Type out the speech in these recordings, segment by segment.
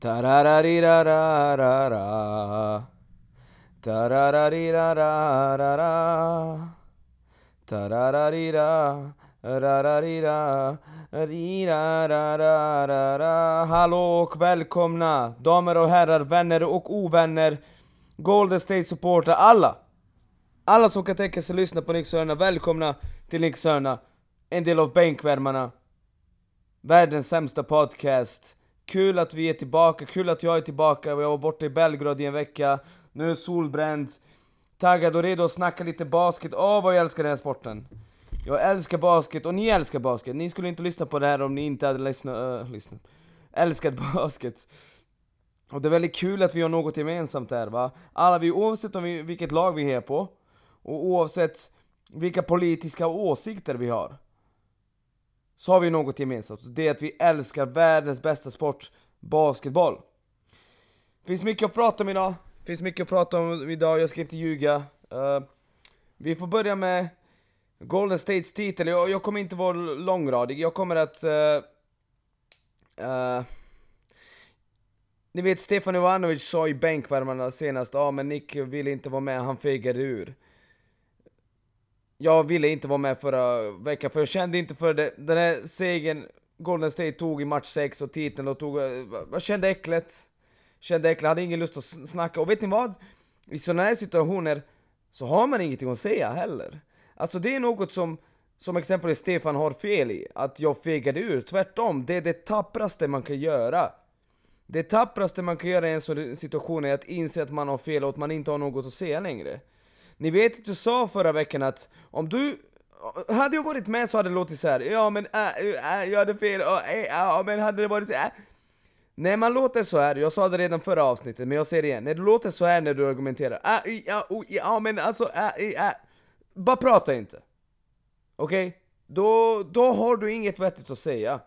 Tarararirararara. Tarararirararara. Tarararira. Rararira. Rirarararara. Hallå och välkomna damer och herrar, vänner och ovänner, Golden State supportrar, alla! Alla som kan tänka sig lyssna på Nixhörna, välkomna till Nixhörna en del av bänkvärmarna. Världens sämsta podcast. Kul att vi är tillbaka, kul att jag är tillbaka. Jag var borta i Belgrad i en vecka. Nu är jag solbränd. Taggad och redo att snacka lite basket. Åh vad jag älskar den här sporten. Jag älskar basket och ni älskar basket. Ni skulle inte lyssna på det här om ni inte hade lyssnat, äh, lyssnat. älskat basket. Och det är väldigt kul att vi har något gemensamt här va. Alla vi, oavsett om vi, vilket lag vi är på, och oavsett vilka politiska åsikter vi har så har vi något gemensamt. Det är att vi älskar världens bästa sport, basketboll. Finns mycket att prata om idag. Finns mycket att prata om idag, jag ska inte ljuga. Uh, vi får börja med Golden States titel. Jag, jag kommer inte vara långradig, jag kommer att... Uh, uh, ni vet Stefan Ivanovic sa i bänkvärmarna senast, ja ah, men Nick ville inte vara med, han fegade ur jag ville inte vara med förra veckan för jag kände inte för det, den här segern Golden State tog i match 6 och titeln och tog, eh, jag kände äcklet. Kände äcklet, hade ingen lust att snacka. Och vet ni vad? I sådana här situationer så har man ingenting att säga heller. Alltså det är något som, som exempelvis Stefan har fel i, att jag fegade ur. Tvärtom, det är det tappraste man kan göra. Det tappraste man kan göra i en sån situation är att inse att man har fel och att man inte har något att säga längre. Ni vet att jag sa förra veckan att om du hade jag varit med så hade det låtit så här. ja men äh, äh, äh jag hade fel, äh, äh, äh, ja men hade det varit så äh. När man låter så här, jag sa det redan förra avsnittet men jag säger det igen, när du låter så här när du argumenterar, äh, ja, oh, ja men alltså, äh, äh, bara prata inte. Okej? Okay? Då, då har du inget vettigt att säga.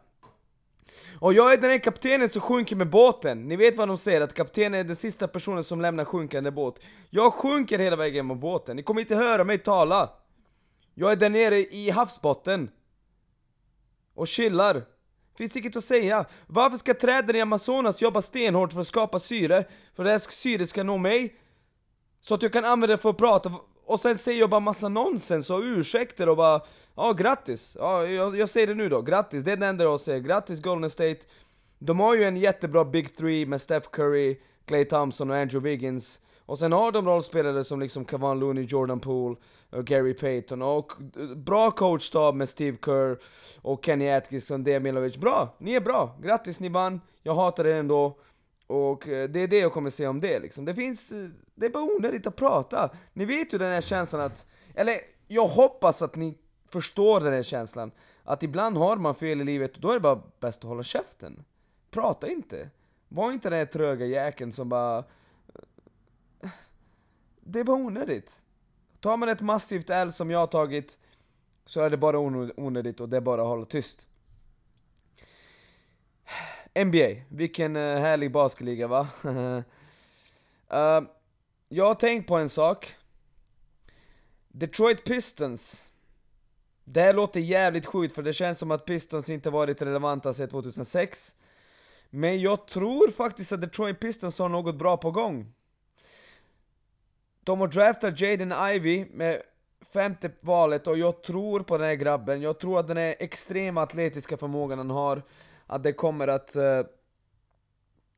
Och jag är den här kaptenen som sjunker med båten. Ni vet vad de säger, att kaptenen är den sista personen som lämnar sjunkande båt. Jag sjunker hela vägen med båten, ni kommer inte höra mig tala. Jag är där nere i havsbotten. Och chillar. Finns inget att säga. Varför ska träden i Amazonas jobba stenhårt för att skapa syre? För att det här syret ska nå mig? Så att jag kan använda det för att prata och sen säger jag bara massa nonsens och ursäkter och bara Ja grattis, ja, jag, jag säger det nu då, grattis, det är det enda jag säger, grattis Golden State De har ju en jättebra Big Three med Steph Curry, Clay Thompson och Andrew Wiggins och sen har de rollspelare som liksom Kavan Looney, Jordan Poole, och Gary Payton och eh, bra coachstab med Steve Kerr och Kenny Atkinson, Demilovic. Bra! Ni är bra! Grattis, ni vann! Jag hatar er ändå. Och eh, det är det jag kommer säga om det liksom. Det finns, eh, det är bara onödigt att prata. Ni vet ju den här känslan att, eller jag hoppas att ni förstår den här känslan. Att ibland har man fel i livet och då är det bara bäst att hålla käften. Prata inte. Var inte den här tröga jäkeln som bara... Eh, det är bara onödigt. Tar man ett massivt L som jag har tagit så är det bara onödigt och det är bara att hålla tyst. NBA, vilken eh, härlig basketliga va? uh, jag har tänkt på en sak. Detroit Pistons. Det här låter jävligt sjukt för det känns som att Pistons inte varit relevanta sedan 2006. Men jag tror faktiskt att Detroit Pistons har något bra på gång. De har draftat Jaden Ivy med femte valet och jag tror på den här grabben. Jag tror att den här extrema atletiska förmågan han har att det kommer att, uh,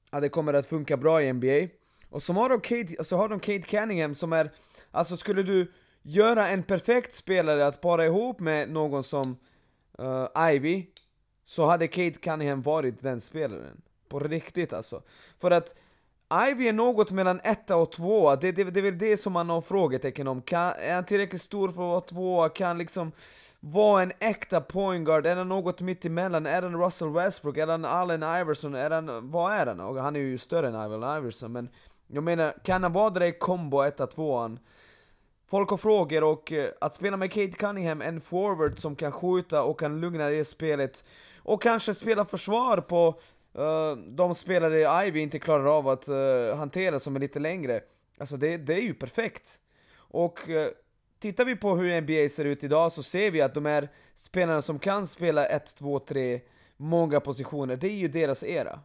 att det kommer att funka bra i NBA. Och så har de Kate, så har de Kate Cunningham som är, alltså skulle du göra en perfekt spelare att para ihop med någon som uh, Ivy, så hade Kate Cunningham varit den spelaren. På riktigt alltså. För att Ivy är något mellan etta och tvåa, det, det, det är väl det som man har frågetecken om. Kan, är han tillräckligt stor för att vara tvåa? Kan liksom vara en äkta point guard, är han något mitt emellan? Är han Russell Westbrook? Är han Allen Iverson? Är han, vad är han? Och han är ju större än Allen Iverson, men jag menar, kan han vara det i kombo 1 2 Folk har frågor och eh, att spela med Kate Cunningham, en forward som kan skjuta och kan lugna det spelet och kanske spela försvar på uh, de spelare Ivy inte klarar av att uh, hantera som är lite längre. Alltså det, det är ju perfekt. Och tittar vi på hur NBA ser ut idag så ser vi att de här spelarna som kan spela 1, 2, 3, många positioner, det är ju deras era.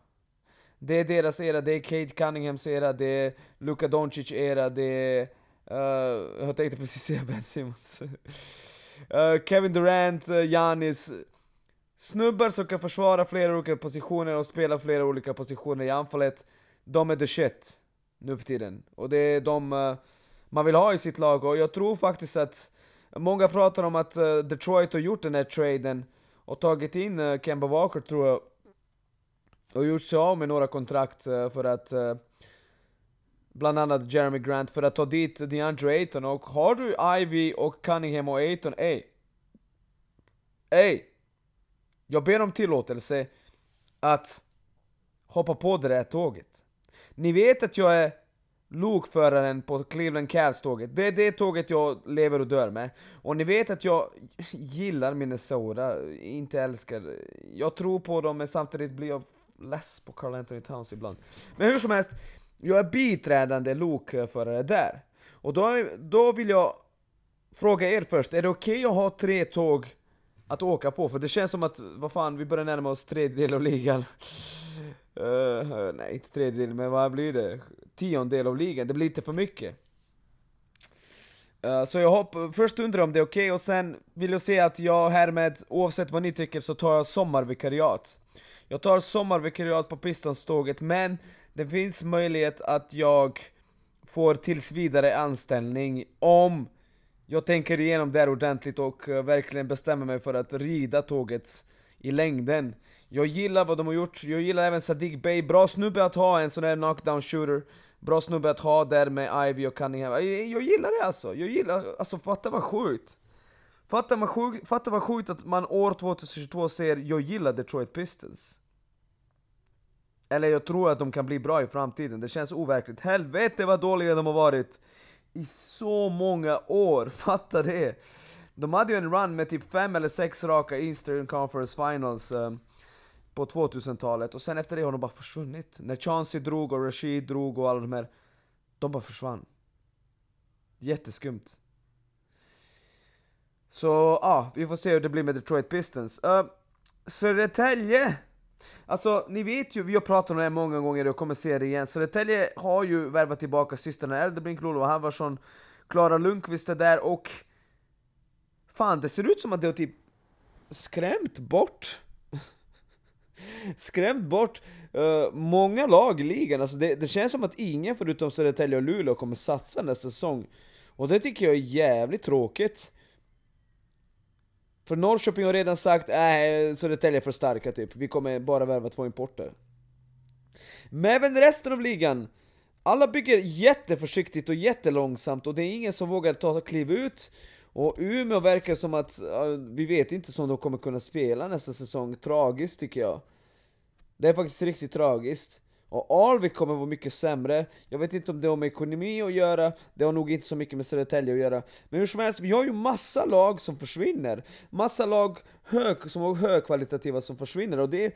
Det är deras era, det är Kate Cunninghams era, det är Luka Doncic era, det är... Uh, jag tänkte precis säga Ben Simmons. uh, Kevin Durant, uh, Giannis. Snubbar som kan försvara flera olika positioner och spela flera olika positioner i anfallet. De är the shit nu för tiden. Och det är de uh, man vill ha i sitt lag och jag tror faktiskt att Många pratar om att uh, Detroit har gjort den här traden och tagit in uh, Kemba Walker tror jag och gjort sig av med några kontrakt uh, för att bland annat Jeremy Grant för att ta dit DeAndre Ayton och har du Ivy och Cunningham och Ayton, ey Ey! Jag ber om tillåtelse att hoppa på det där tåget. Ni vet att jag är lokföraren på Cleveland Cavs-tåget. Det är det tåget jag lever och dör med. Och ni vet att jag gillar Minnesota, inte älskar... Jag tror på dem men samtidigt blir jag less på Carl Anthony Towns ibland. Men hur som helst, jag är biträdande lokförare där. Och då, då vill jag fråga er först, är det okej okay att ha tre tåg att åka på? För det känns som att, vad fan, vi börjar närma oss tredjedel av ligan. Uh, nej, inte tredjedel, men vad blir det? Tiondel av ligan, det blir lite för mycket. Uh, så jag hoppas, först undrar om det är okej, okay, och sen vill jag säga att jag härmed, oavsett vad ni tycker, så tar jag sommarvikariat. Jag tar sommarvikariat på Pistons-tåget, men det finns möjlighet att jag får tills vidare anställning om jag tänker igenom det här ordentligt och eh, verkligen bestämmer mig för att rida tåget i längden. Jag gillar vad de har gjort, jag gillar även Sadiq Bey, bra snubbe att ha en sån här knockdown shooter. Bra snubbe att ha där med Ivy och Cunningham, jag, jag gillar det alltså, jag gillar, alltså fatta vad sjukt. Fatta vad, sjukt, fatta vad sjukt att man år 2022 säger 'Jag gillar Detroit Pistons' Eller jag tror att de kan bli bra i framtiden, det känns overkligt. Helvete vad dåliga de har varit. I så många år, fatta det! De hade ju en run med typ fem eller sex raka Eastern Conference Finals um, på 2000-talet och sen efter det har de bara försvunnit. När Chansey drog och Rashid drog och alla de här, de bara försvann. Jätteskumt. Så ja, ah, vi får se hur det blir med Detroit Pistons. Uh, Södertälje! Alltså, ni vet ju, vi har pratat om det här många gånger och kommer se det igen. Södertälje har ju värvat tillbaka systrarna Eldebrink, Lolo Halvarsson, Klara Lundqvist är där och... Fan, det ser ut som att det har typ skrämt bort skrämt bort uh, många lag i ligan. Alltså det, det, känns som att ingen förutom Södertälje och Luleå kommer satsa nästa säsong. Och det tycker jag är jävligt tråkigt. För Norrköping har redan sagt äh, Södertälje är för starka typ, vi kommer bara värva två importer. Men även resten av ligan, alla bygger jätteförsiktigt och jättelångsamt och det är ingen som vågar ta kliv ut. Och Umeå verkar som att, vi vet inte om de kommer kunna spela nästa säsong, tragiskt tycker jag. Det är faktiskt riktigt tragiskt. Och Alvik kommer vara mycket sämre, jag vet inte om det har med ekonomi att göra, det har nog inte så mycket med Södertälje att göra. Men hur som helst, vi har ju massa lag som försvinner. Massa lag hög, som är högkvalitativa som försvinner och det,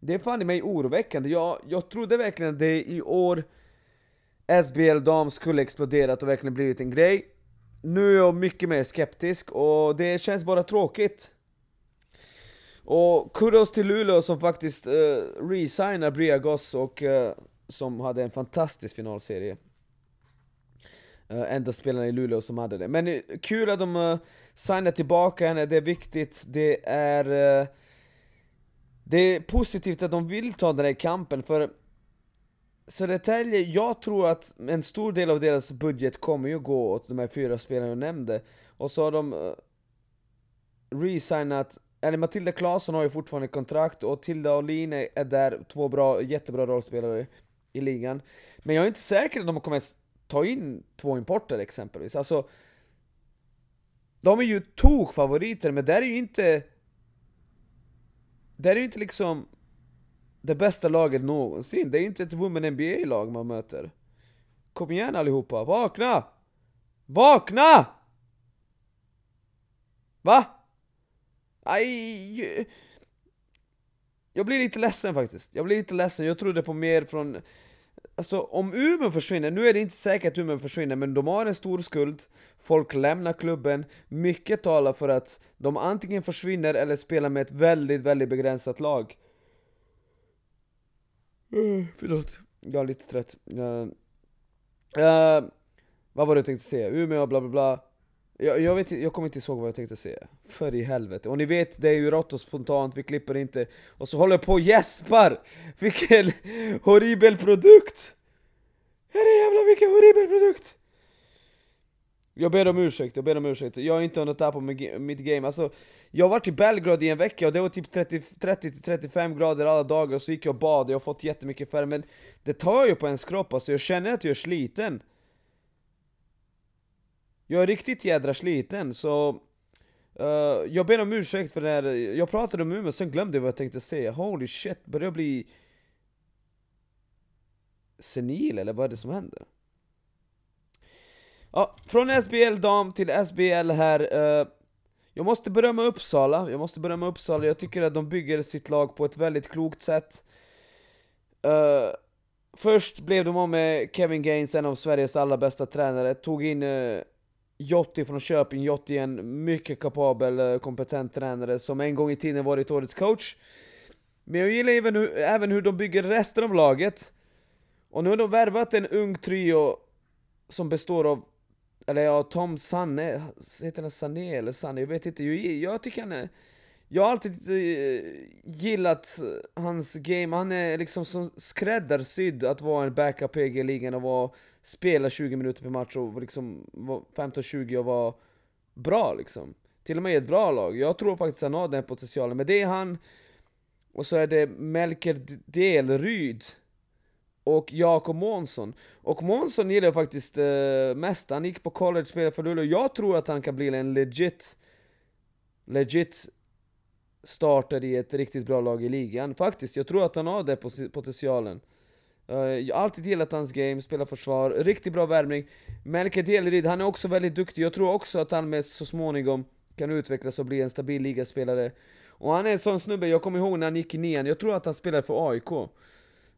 det är fan i mig oroväckande. Jag, jag trodde verkligen att det i år SBL Dam skulle exploderat och verkligen blivit en grej. Nu är jag mycket mer skeptisk och det känns bara tråkigt. Och kudos till Luleå som faktiskt uh, resignar Bria Goss och uh, som hade en fantastisk finalserie. Uh, enda spelarna i Luleå som hade det. Men uh, kul att de uh, signar tillbaka henne, det är viktigt, det är... Uh, det är positivt att de vill ta den här kampen, för Södertälje, jag tror att en stor del av deras budget kommer ju gå åt de här fyra spelarna jag nämnde. Och så har de uh, resignat, eller Matilda Claesson har ju fortfarande kontrakt och Tilda och Line är där, två bra, jättebra rollspelare i ligan. Men jag är inte säker att de kommer ta in två importer exempelvis. Alltså, de är ju tokfavoriter, men där är ju inte... Där är ju inte liksom det bästa laget någonsin. Det är inte ett Women NBA-lag man möter. Kom igen allihopa, vakna! Vakna! Va? Aj... Jag blir lite ledsen faktiskt. Jag blir lite ledsen, jag trodde på mer från... Alltså om Umeå försvinner, nu är det inte säkert att Umeå försvinner, men de har en stor skuld, folk lämnar klubben, mycket talar för att de antingen försvinner eller spelar med ett väldigt, väldigt begränsat lag. Uh, förlåt, jag är lite trött. Uh, uh, vad var det jag tänkte säga? Umeå, bla bla bla. Jag, jag, vet, jag kommer inte ihåg vad jag tänkte säga. För i helvete. Och ni vet, det är ju rått och spontant, vi klipper inte. Och så håller jag på och gäspar! Vilken horribel produkt! Herrejävlar vilken horribel produkt! Jag ber om ursäkt, jag ber om ursäkt. Jag har inte hunnit på mitt game. Alltså, jag har varit i Belgrad i en vecka och det var typ 30-35 grader alla dagar och så gick jag och bad, jag har fått jättemycket färg men det tar ju på ens kropp, alltså jag känner att jag är sliten. Jag är riktigt jädra sliten, så... Uh, jag ber om ursäkt för det här, jag pratade om Umeå, sen glömde jag vad jag tänkte säga. Holy shit, börjar jag bli... senil eller vad är det som händer? Ja, från SBL dam till SBL här. Eh, jag måste berömma Uppsala, jag måste berömma Uppsala, jag tycker att de bygger sitt lag på ett väldigt klokt sätt. Uh, först blev de av med Kevin Gaines, en av Sveriges allra bästa tränare, tog in uh, Jotti från Köping, Jotti är en mycket kapabel, uh, kompetent tränare som en gång i tiden varit årets coach. Men jag gillar även hur, även hur de bygger resten av laget. Och nu har de värvat en ung trio som består av eller ja, Tom Sanne, heter han Sané eller Sanne? Jag vet inte, jag, jag tycker han är... Jag har alltid eh, gillat hans game, han är liksom som skräddarsydd att vara en backup i EG-ligan och vara, spela 20 minuter per match och liksom 15-20 och vara bra liksom. Till och med i ett bra lag. Jag tror faktiskt han har den potentialen, men det är han, och så är det Melker Delryd och Jakob Månsson. Och Månsson gillar jag faktiskt eh, mest, han gick på college, spelade för Luleå. Jag tror att han kan bli en legit, legit starter i ett riktigt bra lag i ligan. Faktiskt, jag tror att han har den potentialen. Uh, jag har alltid gillat hans game, spelar försvar, riktigt bra värmning. Melker Delryd, han är också väldigt duktig. Jag tror också att han med så småningom kan utvecklas och bli en stabil ligaspelare. Och han är en sån snubbe, jag kommer ihåg när han gick i nian, jag tror att han spelade för AIK.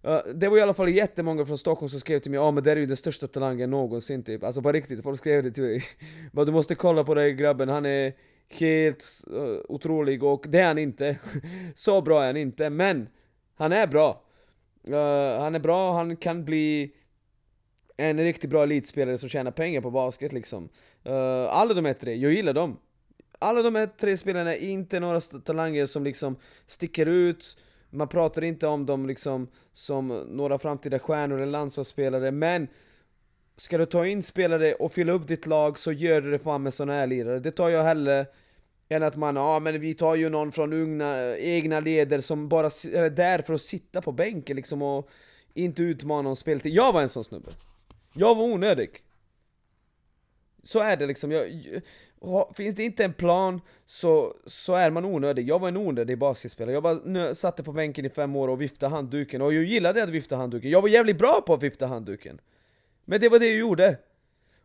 Uh, det var i alla fall jättemånga från Stockholm som skrev till mig ja ah, men det är ju den största talangen någonsin typ, alltså på riktigt, folk skrev det till mig. Bara du måste kolla på den grabben, han är helt uh, otrolig och det är han inte. Så bra är han inte, men han är bra. Uh, Han är bra, han kan bli en riktigt bra elitspelare som tjänar pengar på basket liksom. Eh, alla de här tre, jag gillar dem. Alla de här tre spelarna är inte några talanger som liksom sticker ut man pratar inte om dem liksom som några framtida stjärnor eller landslagsspelare, men Ska du ta in spelare och fylla upp ditt lag så gör du det fan med såna här lirare. Det tar jag hellre än att man, ja men vi tar ju någon från unga, egna leder som bara är där för att sitta på bänken liksom och inte utmana om speltid. Jag var en sån snubbe. Jag var onödig. Så är det liksom. Jag, Finns det inte en plan så, så är man onödig. Jag var en onödig basketspelare. Jag bara satte på bänken i fem år och viftade handduken, och jag gillade att vifta handduken. Jag var jävligt bra på att vifta handduken. Men det var det jag gjorde.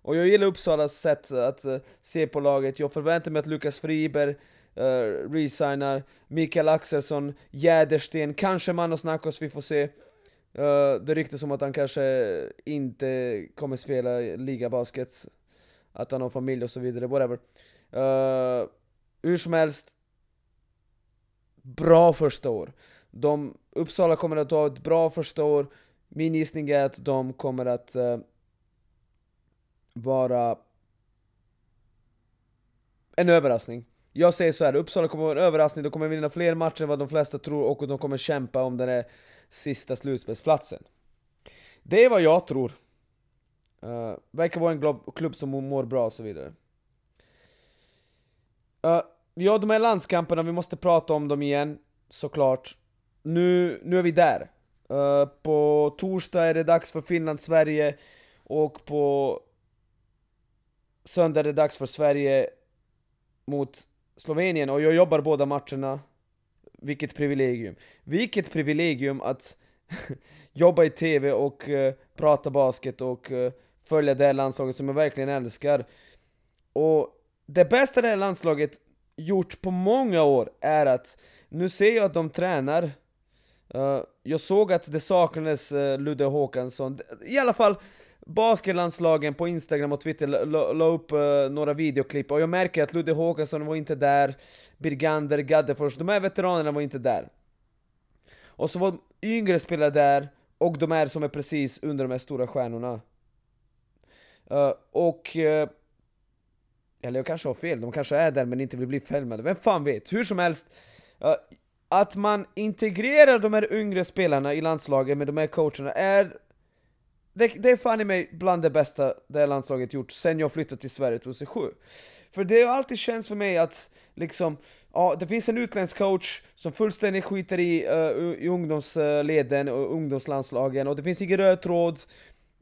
Och jag gillar Uppsalas sätt att uh, se på laget. Jag förväntar mig att Lukas Friberg uh, eh, resignar, Mikael Axelsson, Jädersten, kanske Manos Nakos, vi får se. Uh, det ryktas om att han kanske inte kommer spela ligabasket att han har familj och så vidare, whatever. Uh, hur som helst, bra första år. De, Uppsala kommer att ha ett bra första år, min gissning är att de kommer att uh, vara en överraskning. Jag säger så här, Uppsala kommer att vara en överraskning, de kommer vinna fler matcher än vad de flesta tror och de kommer kämpa om den där sista slutspelsplatsen. Det är vad jag tror. Uh, verkar vara en klubb som mår bra och så vidare. Uh, ja, de här landskamperna, vi måste prata om dem igen, såklart. Nu, nu är vi där. Uh, på torsdag är det dags för Finland-Sverige, och på söndag är det dags för Sverige mot Slovenien, och jag jobbar båda matcherna. Vilket privilegium. Vilket privilegium att jobba i TV och uh, prata basket och uh, följa det här landslaget som jag verkligen älskar. Och det bästa det här landslaget gjort på många år är att nu ser jag att de tränar. Uh, jag såg att det saknades uh, Ludde Håkansson. I alla fall basketlandslagen på Instagram och Twitter la, la upp uh, några videoklipp och jag märker att Ludde Håkansson var inte där, Birgander, Gaddefors, de här veteranerna var inte där. Och så var yngre spelare där, och de är som är precis under de här stora stjärnorna. Eh, och... Eh, eller jag kanske har fel, de kanske är där men inte vill bli filmade, vem fan vet? Hur som helst, eh, att man integrerar de här yngre spelarna i landslaget med de här coacherna är det, det är fan i mig bland det bästa det här landslaget gjort sen jag flyttade till Sverige 2007. För det har alltid känts för mig att liksom, ja, det finns en utländsk coach som fullständigt skiter i, uh, i ungdomsleden och ungdomslandslagen och det finns ingen röd tråd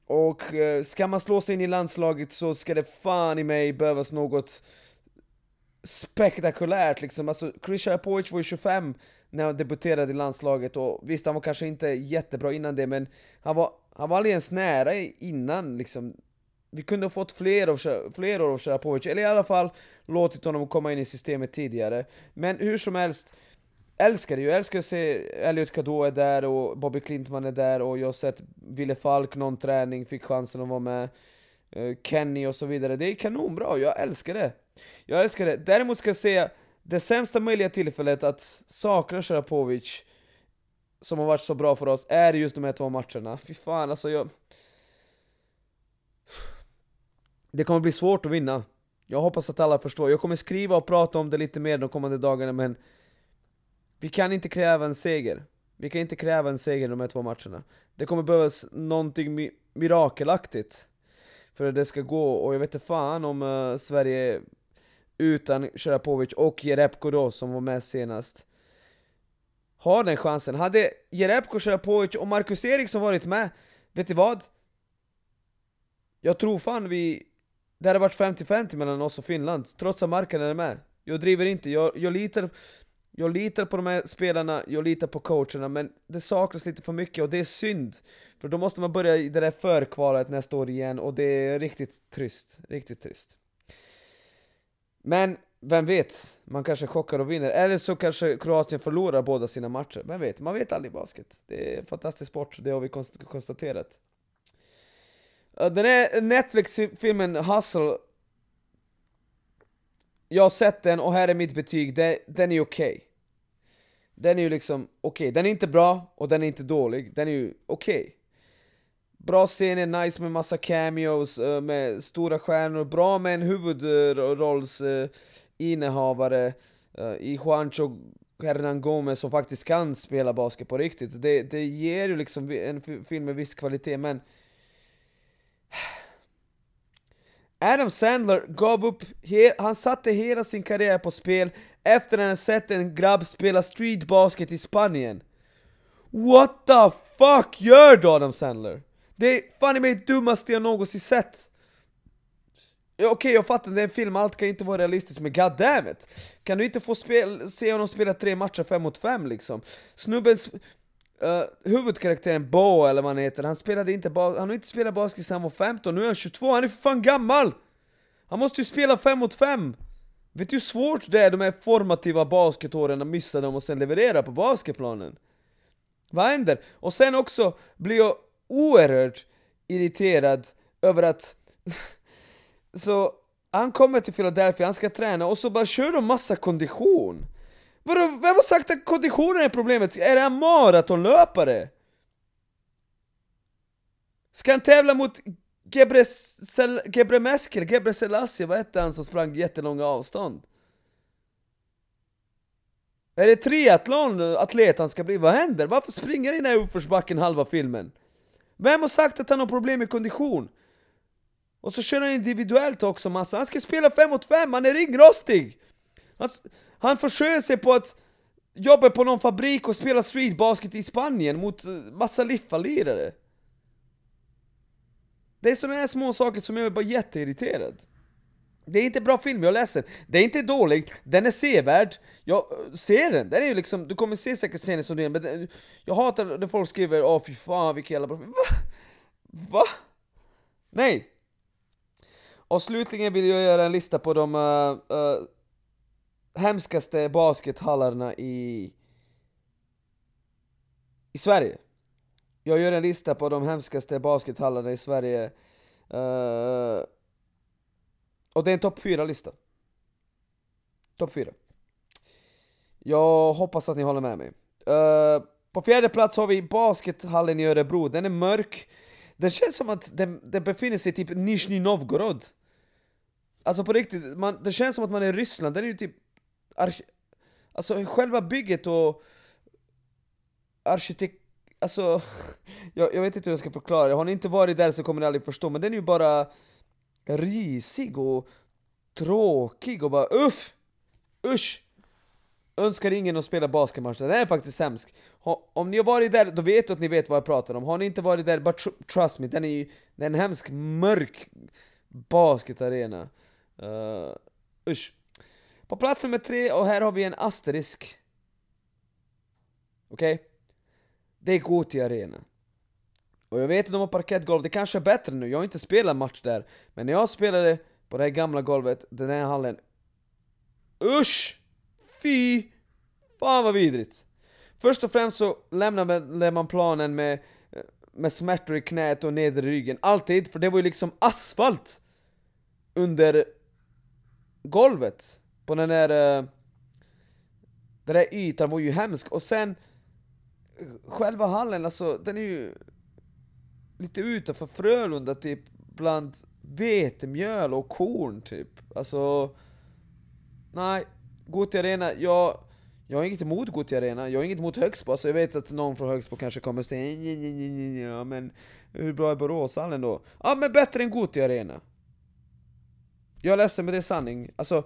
och eh, ska man slå sig in i landslaget så ska det fan i mig behövas något spektakulärt liksom. Alltså, Chris Sharapovic var ju 25 när han debuterade i landslaget och visst, han var kanske inte jättebra innan det men han var, han var aldrig ens nära innan liksom. Vi kunde ha fått fler, av, fler år av Sharapovic, eller i alla fall låtit honom komma in i systemet tidigare. Men hur som helst, älskar det ju, jag älskar att se Elliot Kadå är där och Bobby Klintman är där och jag har sett Ville Falk någon träning, fick chansen att vara med. Eh, Kenny och så vidare, det är kanonbra, jag älskar det. Jag älskar det. Däremot ska jag säga, det sämsta möjliga tillfället att sakna Sharapovic, som har varit så bra för oss, är just de här två matcherna. Fy fan alltså jag... Det kommer bli svårt att vinna. Jag hoppas att alla förstår. Jag kommer skriva och prata om det lite mer de kommande dagarna men vi kan inte kräva en seger. Vi kan inte kräva en seger i de här två matcherna. Det kommer behövas någonting mi mirakelaktigt för att det ska gå, och jag vet inte fan om uh, Sverige utan Sharapovic och Jerebko då, som var med senast, har den chansen. Hade Jerebko, Sharapovic och Marcus Eriksson varit med, vet ni vad? Jag tror fan vi... Det hade varit 50-50 mellan oss och Finland, trots att marknaden är med. Jag driver inte, jag, jag litar... Jag litar på de här spelarna, jag litar på coacherna, men det saknas lite för mycket och det är synd. För då måste man börja i det där förkvalet nästa år igen och det är riktigt trist, riktigt trist. Men vem vet, man kanske chockar och vinner, eller så kanske Kroatien förlorar båda sina matcher, vem vet, man vet aldrig i basket. Det är en fantastisk sport, det har vi konstaterat. Eh, den här Netflix-filmen Hustle jag har sett den och här är mitt betyg, den är okej. Okay. Den är ju liksom okej, okay. den är inte bra och den är inte dålig, den är ju okej. Okay. Bra scener, nice med massa cameos, eh, med stora stjärnor, bra med en huvudrollsinnehavare eh, eh, i Juancho Hernan Gomez som faktiskt kan spela basket på riktigt. Det, det ger ju liksom en film med viss kvalitet, men... Adam Sandler gav upp, han satte hela sin karriär på spel efter att han sett en grabb spela street basket i Spanien. What the fuck gör du Adam Sandler? Det är fan i mig det dummaste jag någonsin sett! Okej, okay, jag fattar, det är en film, allt kan inte vara realistiskt, men goddammit! Kan du inte få spel, se honom spela tre matcher fem mot fem liksom? Snubbens... Uh, huvudkaraktären Bo, eller vad han heter, han spelade inte han har inte spelat basket sedan han var 15, nu är han 22, han är för fan gammal! Han måste ju spela 5 mot 5! Vet du hur svårt det är de här formativa basketåren att missa dem och sen leverera på basketplanen? Vad händer? Och sen också blir jag oerhört irriterad över att... så han kommer till Philadelphia, han ska träna och så bara kör de massa kondition. Vadå, vem har sagt att konditionen är problemet? Är det en maratonlöpare? Ska han tävla mot Gebremeskel, Gebre vad hette han som sprang jättelånga avstånd? Är det triathlon-atlet han ska bli? Vad händer? Varför springer han i den här uppförsbacken halva filmen? Vem har sagt att han har problem med kondition? Och så kör han individuellt också massa, han ska spela 5 mot 5, han är ringrostig! Han, han försöker sig på att jobba på någon fabrik och spela streetbasket i Spanien mot eh, massa Liffa-lirare. Det är sådana här små saker som gör mig bara jätteirriterad. Det är inte bra film, jag är ledsen. Det är inte dålig, den är sevärd. Jag eh, ser den, den är ju liksom, du kommer se säkert scener som den, men den, jag hatar när folk skriver 'Åh fy fan vilken jävla bra film' Va? Va? Nej! Och slutligen vill jag göra en lista på de uh, uh, hemskaste baskethallarna i, i Sverige. Jag gör en lista på de hemskaste baskethallarna i Sverige uh, och det är en topp 4-lista. Topp 4. Jag hoppas att ni håller med mig. Uh, På fjärde plats har vi baskethallen i Örebro, den är mörk. Det känns som att den, den befinner sig i typ Nizjnij Novgorod. Alltså på riktigt, man, det känns som att man är i Ryssland, den är ju typ... Alltså själva bygget och... Arkitekt... Alltså... Jag, jag vet inte hur jag ska förklara det, har ni inte varit där så kommer ni aldrig förstå, men den är ju bara risig och tråkig och bara uff! Usch! Önskar ingen att spela basketmatch, den är faktiskt hemsk. Om ni har varit där, då vet du att ni vet vad jag pratar om. Har ni inte varit där, bara tr trust me, den är ju den är en hemsk, mörk basketarena. Uh, usch. På plats nummer tre, och här har vi en asterisk. Okej? Okay? Det är Goti Arena. Och jag vet att de har parkettgolv, det kanske är bättre nu, jag har inte spelat match där. Men när jag spelade på det här gamla golvet, den här hallen. Usch! Fy! Fan vad vidrigt! Först och främst så lämnar man planen med, med smärtor i knät och nedre ryggen, alltid, för det var ju liksom asfalt under golvet på den där... Eh, den där ytan var ju hemsk, och sen själva hallen, alltså den är ju lite utanför Frölunda typ, bland vetemjöl och korn typ. Alltså... Nej, Gothia Arena, jag... Jag har inget emot Gothia Arena, jag har inget emot Högsbo, alltså jag vet att någon från Högsbo kanske kommer säga ja men hur bra är Boråshallen då? Ja men bättre än Gothia Arena! Jag är ledsen men det är sanning, alltså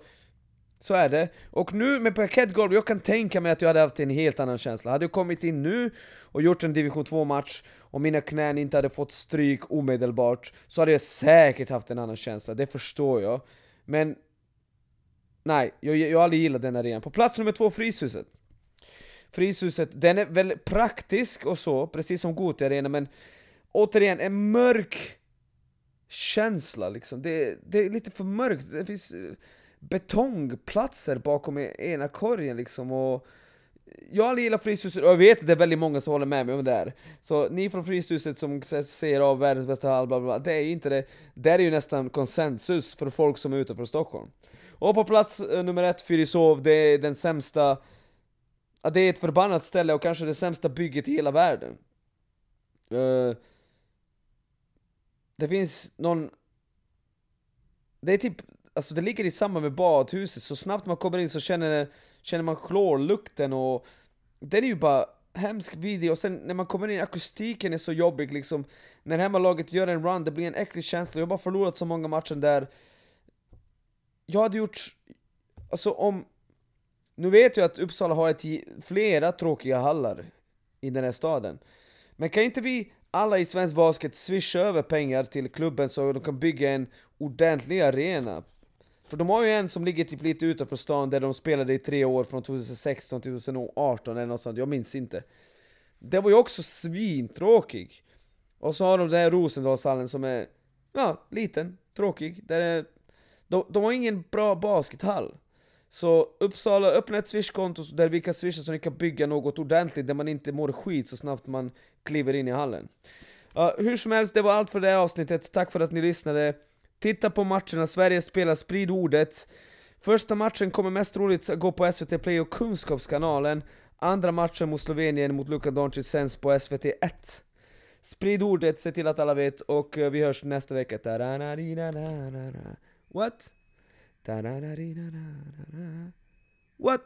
så är det. Och nu med parkettgolv, jag kan tänka mig att jag hade haft en helt annan känsla. Hade jag kommit in nu och gjort en division 2-match och mina knän inte hade fått stryk omedelbart, så hade jag säkert haft en annan känsla, det förstår jag. Men nej, jag, jag har aldrig gillat den arenan. På plats nummer två, Fryshuset. Fryshuset, den är väl praktisk och så, precis som Gothia Arena, men återigen, en mörk känsla liksom. Det, det är lite för mörkt, det finns eh, betongplatser bakom e-, ena korgen liksom och jag har aldrig gillat Fryshuset och jag vet att det är väldigt många som håller med mig om det här. Så ni från Fryshuset som säger av världens bästa hall, bla, bla, bla det är ju inte det. Det är ju nästan konsensus för folk som är utanför Stockholm. Och på plats eh, nummer ett, Fyrishov, det är den sämsta... Ja, det är ett förbannat ställe och kanske det sämsta bygget i hela världen. Uh, det finns någon... Det är typ alltså det ligger i samband med badhuset, så snabbt man kommer in så känner, känner man klorlukten och den är ju bara hemsk video, och sen när man kommer in, akustiken är så jobbig liksom. När hemmalaget gör en run, det blir en äcklig känsla, jag har bara förlorat så många matcher där Jag hade gjort, alltså om Nu vet jag att Uppsala har ett, flera tråkiga hallar i den här staden. Men kan inte vi alla i svensk basket swisha över pengar till klubben så de kan bygga en ordentlig arena? För de har ju en som ligger typ lite utanför stan där de spelade i tre år från 2016 till 2018 eller något sånt, jag minns inte. Det var ju också svintråkig. Och så har de den här Rosendalshallen som är, ja, liten, tråkig. Där är, de, de har ingen bra baskethall. Så Uppsala, öppna ett swishkonto där vi kan swisha så ni kan bygga något ordentligt där man inte mår skit så snabbt man kliver in i hallen. Uh, hur som helst, det var allt för det här avsnittet. Tack för att ni lyssnade. Titta på matcherna, Sverige spelar, sprid ordet. Första matchen kommer mest troligt gå på SVT Play och Kunskapskanalen. Andra matchen mot Slovenien mot Luka Doncic sänds på SVT 1. Sprid ordet, se till att alla vet och eh, vi hörs nästa vecka. What? What?